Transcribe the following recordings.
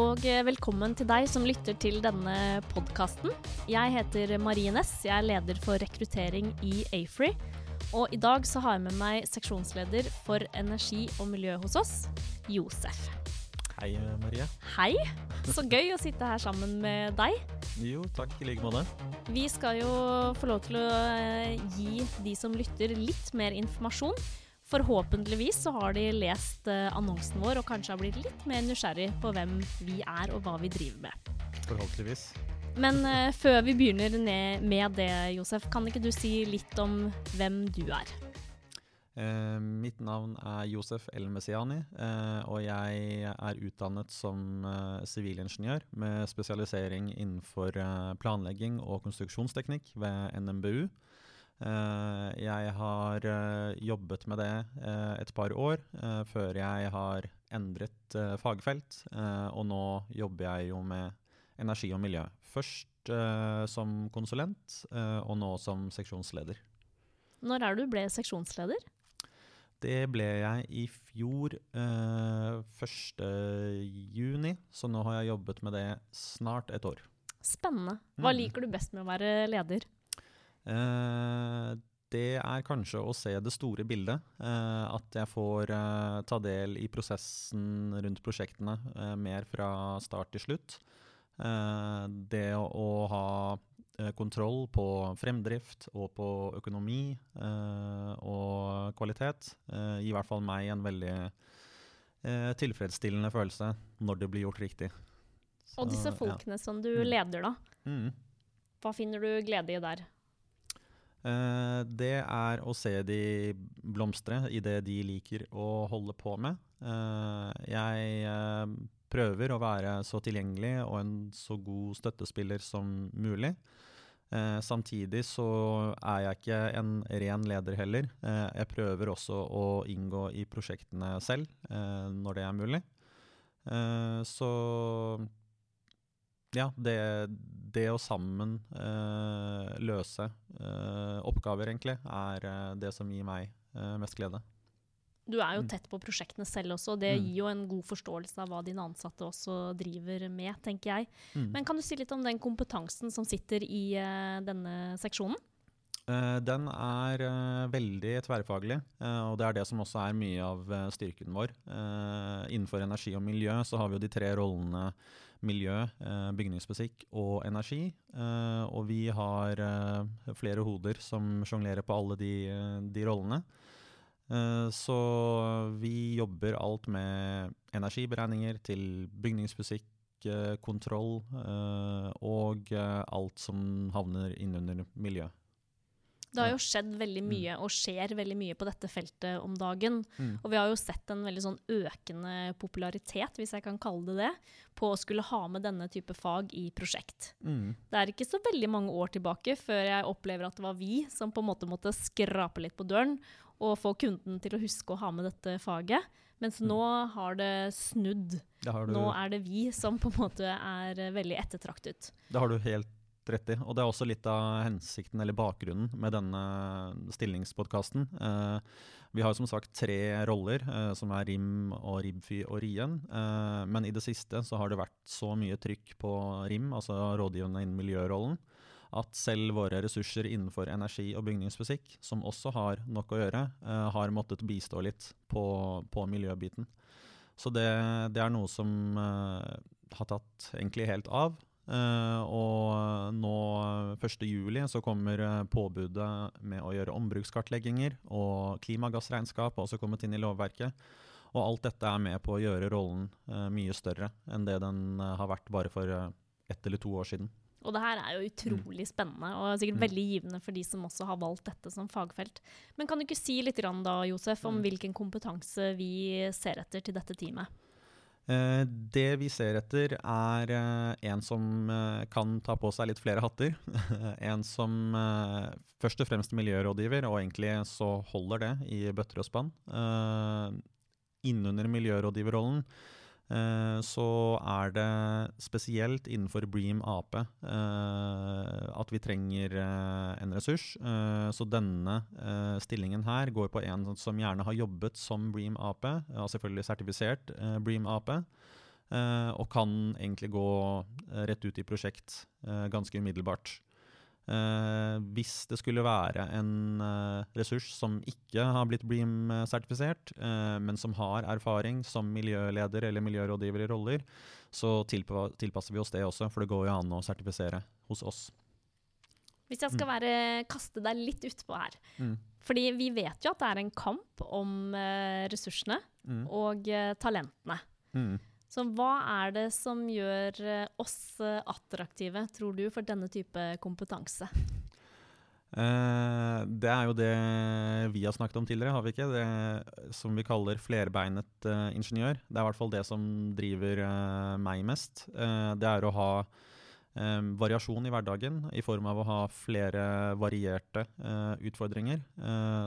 og velkommen til deg som lytter til denne podkasten. Jeg heter Marie Næss, jeg er leder for rekruttering i Afree. Og i dag så har jeg med meg seksjonsleder for energi og miljø hos oss, Josef. Hei, Marie. Hei. Så gøy å sitte her sammen med deg. Jo, takk i like måte. Vi skal jo få lov til å eh, gi de som lytter, litt mer informasjon. Forhåpentligvis så har de lest eh, annonsen vår og kanskje har blitt litt mer nysgjerrig på hvem vi er og hva vi driver med. Forhåpentligvis. Men uh, før vi begynner med det, Josef, kan ikke du si litt om hvem du er? Uh, mitt navn er Josef El Messiani, uh, og jeg er utdannet som sivilingeniør med spesialisering innenfor planlegging og konstruksjonsteknikk ved NMBU. Eh, jeg har jobbet med det et par år før jeg har endret fagfelt, og nå jobber jeg jo med energi og miljø. Først som konsulent, og nå som seksjonsleder. Når er du ble seksjonsleder? Det ble jeg i fjor, eh, 1. juni, så nå har jeg jobbet med det snart et år. Spennende. Hva mm. liker du best med å være leder? Eh, det er kanskje å se det store bildet. Eh, at jeg får eh, ta del i prosessen rundt prosjektene mer fra start til slutt. Det å, ha kontroll på fremdrift og på økonomi og kvalitet gir i hvert fall meg en veldig tilfredsstillende følelse når det blir gjort riktig. Så, og disse folkene ja. som du mm. leder, da. Mm. Hva finner du glede i der? Uh, det er å se de blomstre i det de liker å holde på med. Uh, jeg uh, prøver å være så tilgjengelig og en så god støttespiller som mulig. Eh, samtidig så er jeg ikke en ren leder heller. Eh, jeg prøver også å inngå i prosjektene selv, eh, når det er mulig. Eh, så ja, det, det å sammen eh, løse eh, oppgaver, egentlig, er det som gir meg mest glede. Du er jo mm. tett på prosjektene selv også, og det mm. gir jo en god forståelse av hva dine ansatte også driver med, tenker jeg. Mm. Men kan du si litt om den kompetansen som sitter i uh, denne seksjonen? Uh, den er uh, veldig tverrfaglig, og det er det som også er mye av styrken vår. innenfor energi og miljø så har vi jo de tre rollene miljø, bygningsmusikk og energi. og vi har flere hoder som sjonglerer på alle de, de rollene. Eh, så vi jobber alt med energiberegninger til bygningsfysikk, eh, kontroll eh, og alt som havner innunder miljø. Det har jo skjedd veldig mm. mye, og skjer veldig mye på dette feltet om dagen. Mm. Og vi har jo sett en veldig sånn økende popularitet, hvis jeg kan kalle det det, på å skulle ha med denne type fag i prosjekt. Mm. Det er ikke så veldig mange år tilbake før jeg opplever at det var vi som på en måte måtte skrape litt på døren og få kunden til å huske å ha med dette faget. Mens mm. nå har det snudd. Det har nå er det vi som på en måte er veldig ettertraktet. Det har du helt rett i. Og det er også litt av hensikten eller bakgrunnen med denne stillingspodkasten. Eh, vi har som sagt tre roller, eh, som er RIM og RIBFY og RIEN. Eh, men i det siste så har det vært så mye trykk på RIM, altså rådgivende innen miljørollen, at selv våre ressurser innenfor energi og bygningsfysikk, som også har nok å gjøre, har måttet bistå litt på, på miljøbiten. Så det, det, er noe som uh, har tatt egentlig helt av. Uh, og nå 1.7 så kommer påbudet med å gjøre ombrukskartlegginger, og klimagassregnskap også kommet inn i lovverket. Og alt dette er med på å gjøre rollen mye større enn det den har vært bare for ett eller to år siden. Og det her er jo utrolig spennende og sikkert mm. veldig givende for de som også har valgt dette som fagfelt. Men kan du ikke si litt da, Josef, om mm. hvilken kompetanse vi ser etter til dette teamet? Eh, det vi ser etter, er eh, en som eh, kan ta på seg litt flere hatter. en som først og fremst miljørådgiver, og egentlig så holder det i bøtter og spann. Innunder miljørådgiverrollen så er det spesielt innenfor Bream Ap eh, at vi trenger eh, en ressurs. så denne stillingen her går på en som gjerne har jobbet som Bream Ap, og selvfølgelig sertifisert Bream Ap. eh, og kan egentlig gå eh, rett ut i prosjekt eh, ganske umiddelbart. Eh, hvis det skulle være en eh, ressurs som ikke har blitt Bream-sertifisert, eh, men som har erfaring som miljøleder eller miljørådgiver i roller, så tilpa tilpasser vi oss det også, for det går jo an å sertifisere hos oss. Hvis jeg skal være, kaste deg litt utpå her. Mm. Fordi vi vet jo at det er en kamp om ressursene Mm. og talentene. Mm. Så hva er det som gjør eh, oss eh, attraktive, tror du, for denne type kompetanse? Eh, det er jo det vi har snakket om tidligere, har vi ikke? Det som vi kaller flerbeinet eh, ingeniør. Det er i hvert fall det som driver eh, meg mest. Eh, det er å ha variasjon i hverdagen i form av å ha flere varierte utfordringer.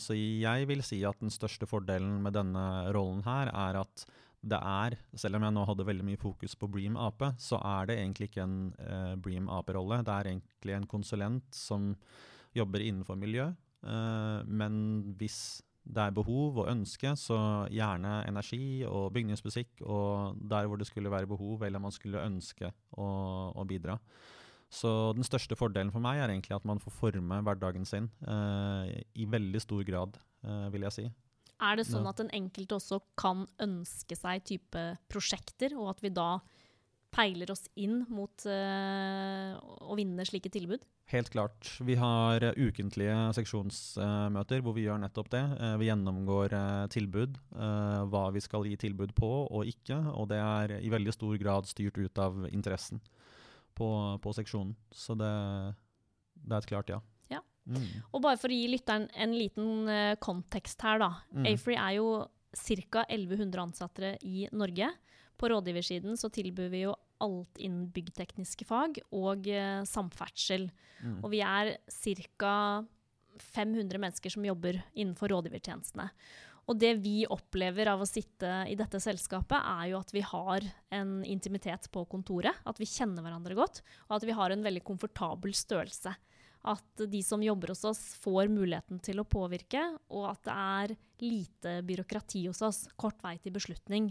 Så jeg vil si at den største fordelen med denne rollen her er at det er, selv om jeg nå hadde veldig mye fokus på Bream Ap, så er det egentlig ikke en eh, Bream Ap-rolle. Det er egentlig en konsulent som jobber innenfor miljø. Eh, men hvis det er behov og ønske, så gjerne energi og bygningsmusikk, og der hvor det skulle være behov, eller man skulle ønske å, å bidra. Så den største fordelen for meg er egentlig at man får forme hverdagen sin eh, i veldig stor grad, eh, vil jeg si. Er det sånn Ja. at den enkelte også kan ønske seg type prosjekter, og at vi da peiler oss inn mot uh, å vinne slike tilbud? Helt klart. Vi har ukentlige seksjonsmøter hvor vi gjør nettopp det. Eh, vi gjennomgår eh, tilbud, hva vi skal gi tilbud på og ikke. Og det er i veldig stor grad styrt ut av interessen på, på seksjonen. Så det, det er et klart ja. Mm. Og bare for å gi lytteren en liten uh, kontekst her, da. Mm. Afree er jo ca. 1100 ansatte i Norge. På rådgiversiden så tilbyr vi jo alt innen byggtekniske fag og uh, samferdsel. Mm. Og vi er ca. 500 mennesker som jobber innenfor rådgivertjenestene. Og det vi opplever av å sitte i dette selskapet, er jo at vi har en intimitet på kontoret. At vi kjenner hverandre godt, og at vi har en veldig komfortabel størrelse. At de som jobber hos oss, får muligheten til å påvirke, og at det er lite byråkrati hos oss. Kort vei til beslutning.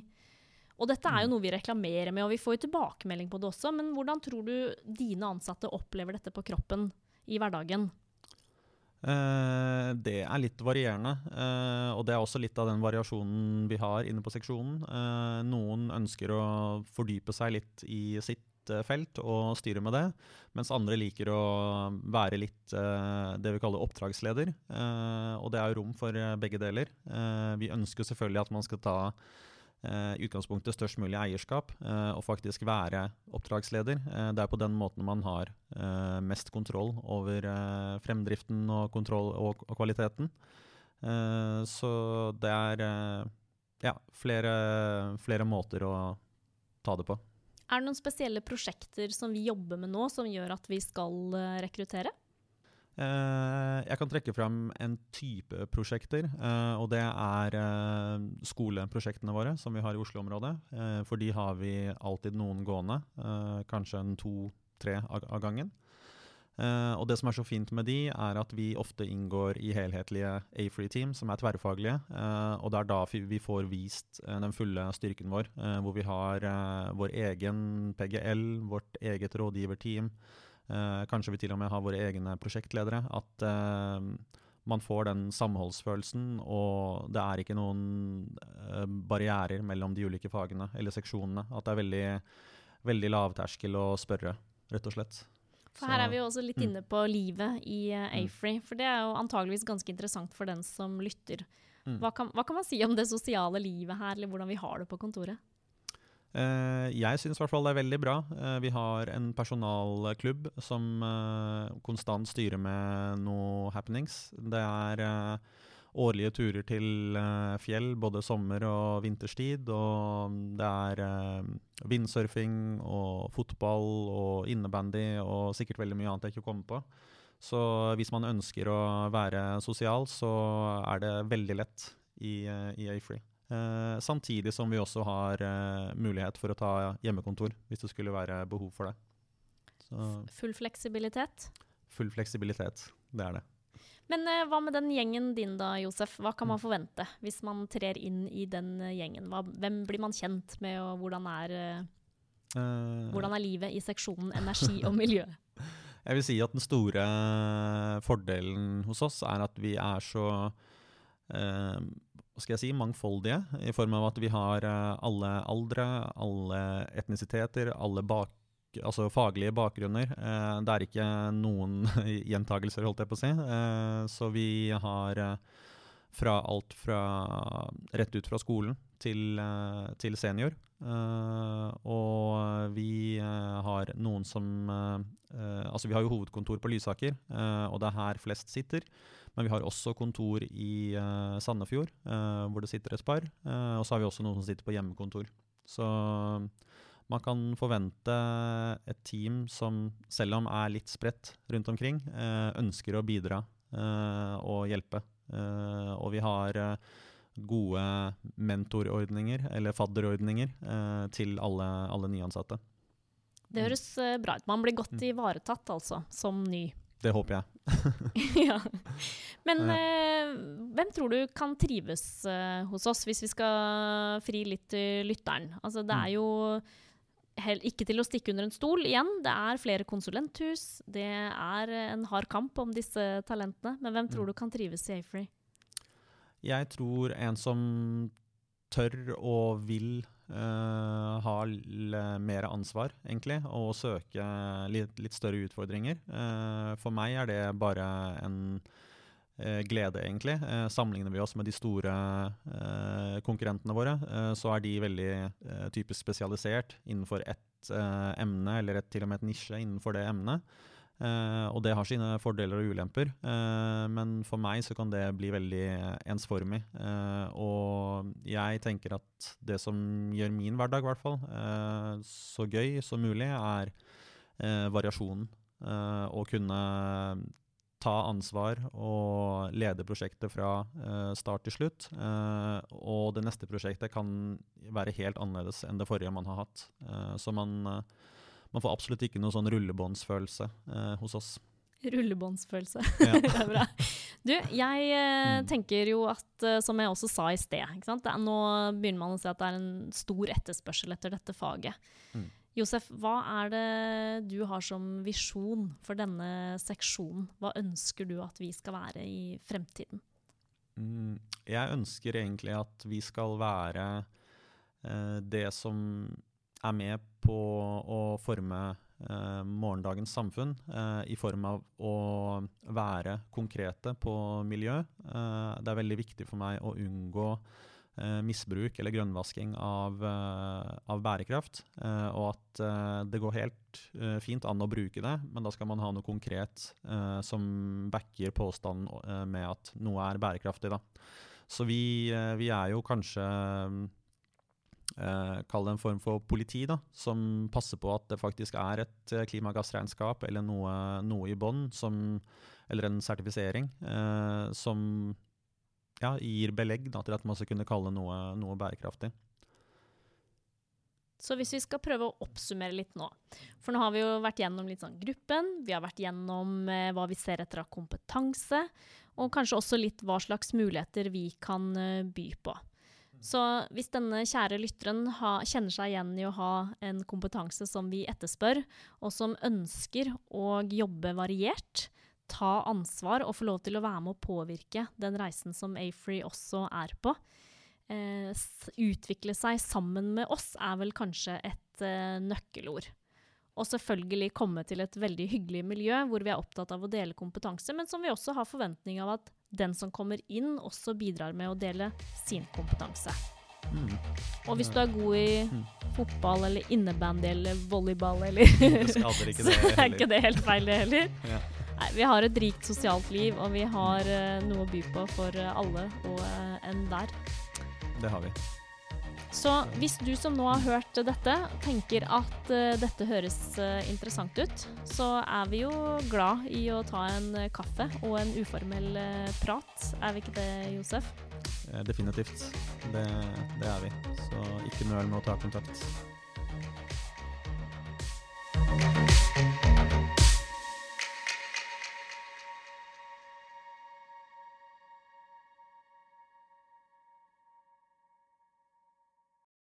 Og dette er jo noe vi reklamerer med, og vi får jo tilbakemelding på det også. Men hvordan tror du dine ansatte opplever dette på kroppen i hverdagen? Eh, det er litt varierende, eh, og det er også litt av den variasjonen vi har inne på seksjonen. Eh, noen ønsker å fordype seg litt i sitt eh, felt og styre med det, mens andre liker å være litt eh, det vi kaller oppdragsleder. Eh, og det er rom for begge deler. Vi ønsker selvfølgelig at man skal ta i utgangspunktet størst mulig eierskap og faktisk være oppdragsleder. Det er på den måten man har mest kontroll over fremdriften og kontroll og, kvaliteten. Så det er ja, flere, flere måter å ta det på. Er det noen spesielle prosjekter som vi jobber med nå, som gjør at vi skal eh, rekruttere? Eh, jeg kan trekke frem en type prosjekter, eh, og det er skoleprosjektene våre som vi har i Oslo-området. For de har vi alltid noen gående, kanskje en to-tre av gangen. Eh, og det som er så fint med de, er at vi ofte inngår i helhetlige A-free-team som er tverrfaglige. Uh, og det er da vi får vist uh, den fulle styrken vår, hvor vi har vår egen PGL, vårt eget rådgiverteam. Kanskje vi til og med har våre egne prosjektledere. At man får den samholdsfølelsen, og det er ikke noen barrierer mellom de ulike fagene eller seksjonene. At det er veldig, veldig lavterskel å spørre, rett og slett. For her er vi jo også litt mm. inne på livet i uh, Mm. For det er jo antageligvis ganske interessant for den som lytter. Mm. Hva kan, hva kan man si om det sosiale livet her, eller hvordan vi har det på kontoret? Uh, jeg syns i hvert fall det er veldig bra. Uh, vi har en personalklubb som uh, konstant styrer med noe happenings. Det er eh, årlige turer til eh, fjell, både sommer- og vinterstid. Og det er vindsurfing windsurfing og fotball og innebandy og sikkert veldig mye annet jeg ikke kommer på. Så hvis man ønsker å være sosial, så er det veldig lett i, eh, i A-Free. Eh, samtidig som vi også har eh, mulighet for å ta hjemmekontor hvis det skulle være behov for det. Så Full fleksibilitet. full fleksibilitet, det er det. Men uh, hva med den gjengen din da, Josef? Hva kan man mm. forvente hvis man trer inn i den uh, gjengen? Hva, hvem blir man kjent med, og hvordan er, uh, hvordan er livet i seksjonen energi og miljø? Jeg vil si at den store fordelen hos oss er at vi er så hva skal jeg si, mangfoldige, i form av at vi har alle aldre, alle etnisiteter, alle bak altså faglige bakgrunner. Eh, det er ikke noen gjentagelser, holdt jeg på å si. Eh, så vi har eh, fra alt fra rett ut fra skolen til, til senior. og vi har noen som Altså, vi har jo hovedkontor på Lysaker, og det er her flest sitter. Men vi har også kontor i Sandefjord, hvor det sitter et par. og så har vi også noen som sitter på hjemmekontor. Så man kan forvente et team som, selv om er litt spredt rundt omkring, eh, ønsker å bidra eh, og hjelpe. Eh, og vi har gode mentorordninger, eller fadderordninger, til alle, alle nyansatte. Det høres bra ut. Man blir godt mm. ivaretatt, altså, som ny. Det håper jeg. ja. Men eh, hvem tror du kan trives eh, hos oss, hvis vi skal fri litt til lytteren? Altså, det er mm. jo ikke til å stikke under en stol. Igjen, det er flere konsulenthus. Det er en hard kamp om disse talentene. Men hvem tror mm. du kan trives i Afrey? Jeg tror en som tør og vil uh, ha mer ansvar, egentlig, og søke litt, litt større utfordringer. Uh, for meg er det bare en Eh, glede, egentlig. Eh, sammenligner vi oss med de store eh, konkurrentene våre, så er de veldig typisk spesialisert innenfor ett emne, eller et, til og med et nisje innenfor det emnet. Og det har sine fordeler og ulemper, men for meg så kan det bli veldig ensformig. Og jeg tenker at det som gjør min hverdag, i hvert fall, så gøy som mulig, er variasjonen. Å kunne ta ansvar og lede prosjektet fra uh, start til slutt. Uh, og det neste prosjektet kan være helt annerledes enn det forrige man har hatt. Uh, så man, man, får absolutt ikke noe sånn rullebåndsfølelse hos oss. Rullebåndsfølelse. Ja. det er bra. Du, jeg mm. tenker jo at, som jeg også sa i sted, er, nå begynner man å se at det er en stor etterspørsel etter dette faget. Mm. Josef, hva er det du har som visjon for denne seksjonen? Hva ønsker du at vi skal være i fremtiden? Mm, jeg ønsker egentlig at vi skal være eh, det som er med på å forme eh, morgendagens samfunn, eh, i form av å være konkrete på miljø. Det er veldig viktig for meg å unngå misbruk eller grønnvasking av, eh, av bærekraft. Eh, og at det går helt fint an å bruke det, men da skal man ha noe konkret som backer påstanden med at noe er bærekraftig. Da. Så vi, vi er jo kanskje Eh, Kall det en form for politi, da, som passer på at det faktisk er et klimagassregnskap eller noe, noe i bånn, eller en sertifisering, eh, som ja, gir belegg da, til at man skal kunne kalle noe, noe bærekraftig. Så hvis vi skal prøve å oppsummere litt nå For nå har vi jo vært gjennom litt sånn gruppen. Vi har vært gjennom eh, hva vi ser etter av kompetanse. Og kanskje også litt hva slags muligheter vi kan eh, by på. Så hvis denne kjære lytteren ha, kjenner seg igjen i å ha en kompetanse som vi etterspør, og som ønsker å jobbe variert, ta ansvar og få lov til å være med å påvirke den reisen som Afree også er på. Eh, utvikle seg sammen med oss er vel kanskje et eh, nøkkelord. Og selvfølgelig komme til et veldig hyggelig miljø hvor vi er opptatt av å dele kompetanse, men som vi også har forventning av at den som kommer inn, også bidrar med å dele sin kompetanse. Mm. Og hvis du er god i mm. fotball eller innebandy eller volleyball eller Så er ikke det helt feil, det heller. Ja. Nei, vi har et rikt sosialt liv, og vi har uh, noe å by på for uh, alle og uh, enhver. Det har vi. Så hvis du som nå har hørt dette, tenker at uh, dette høres interessant ut, så er vi jo glad i å ta en kaffe og en uformell prat. Er vi ikke det, Josef? Definitivt. Det, det er vi. Så ikke nøl med å ta kontakt.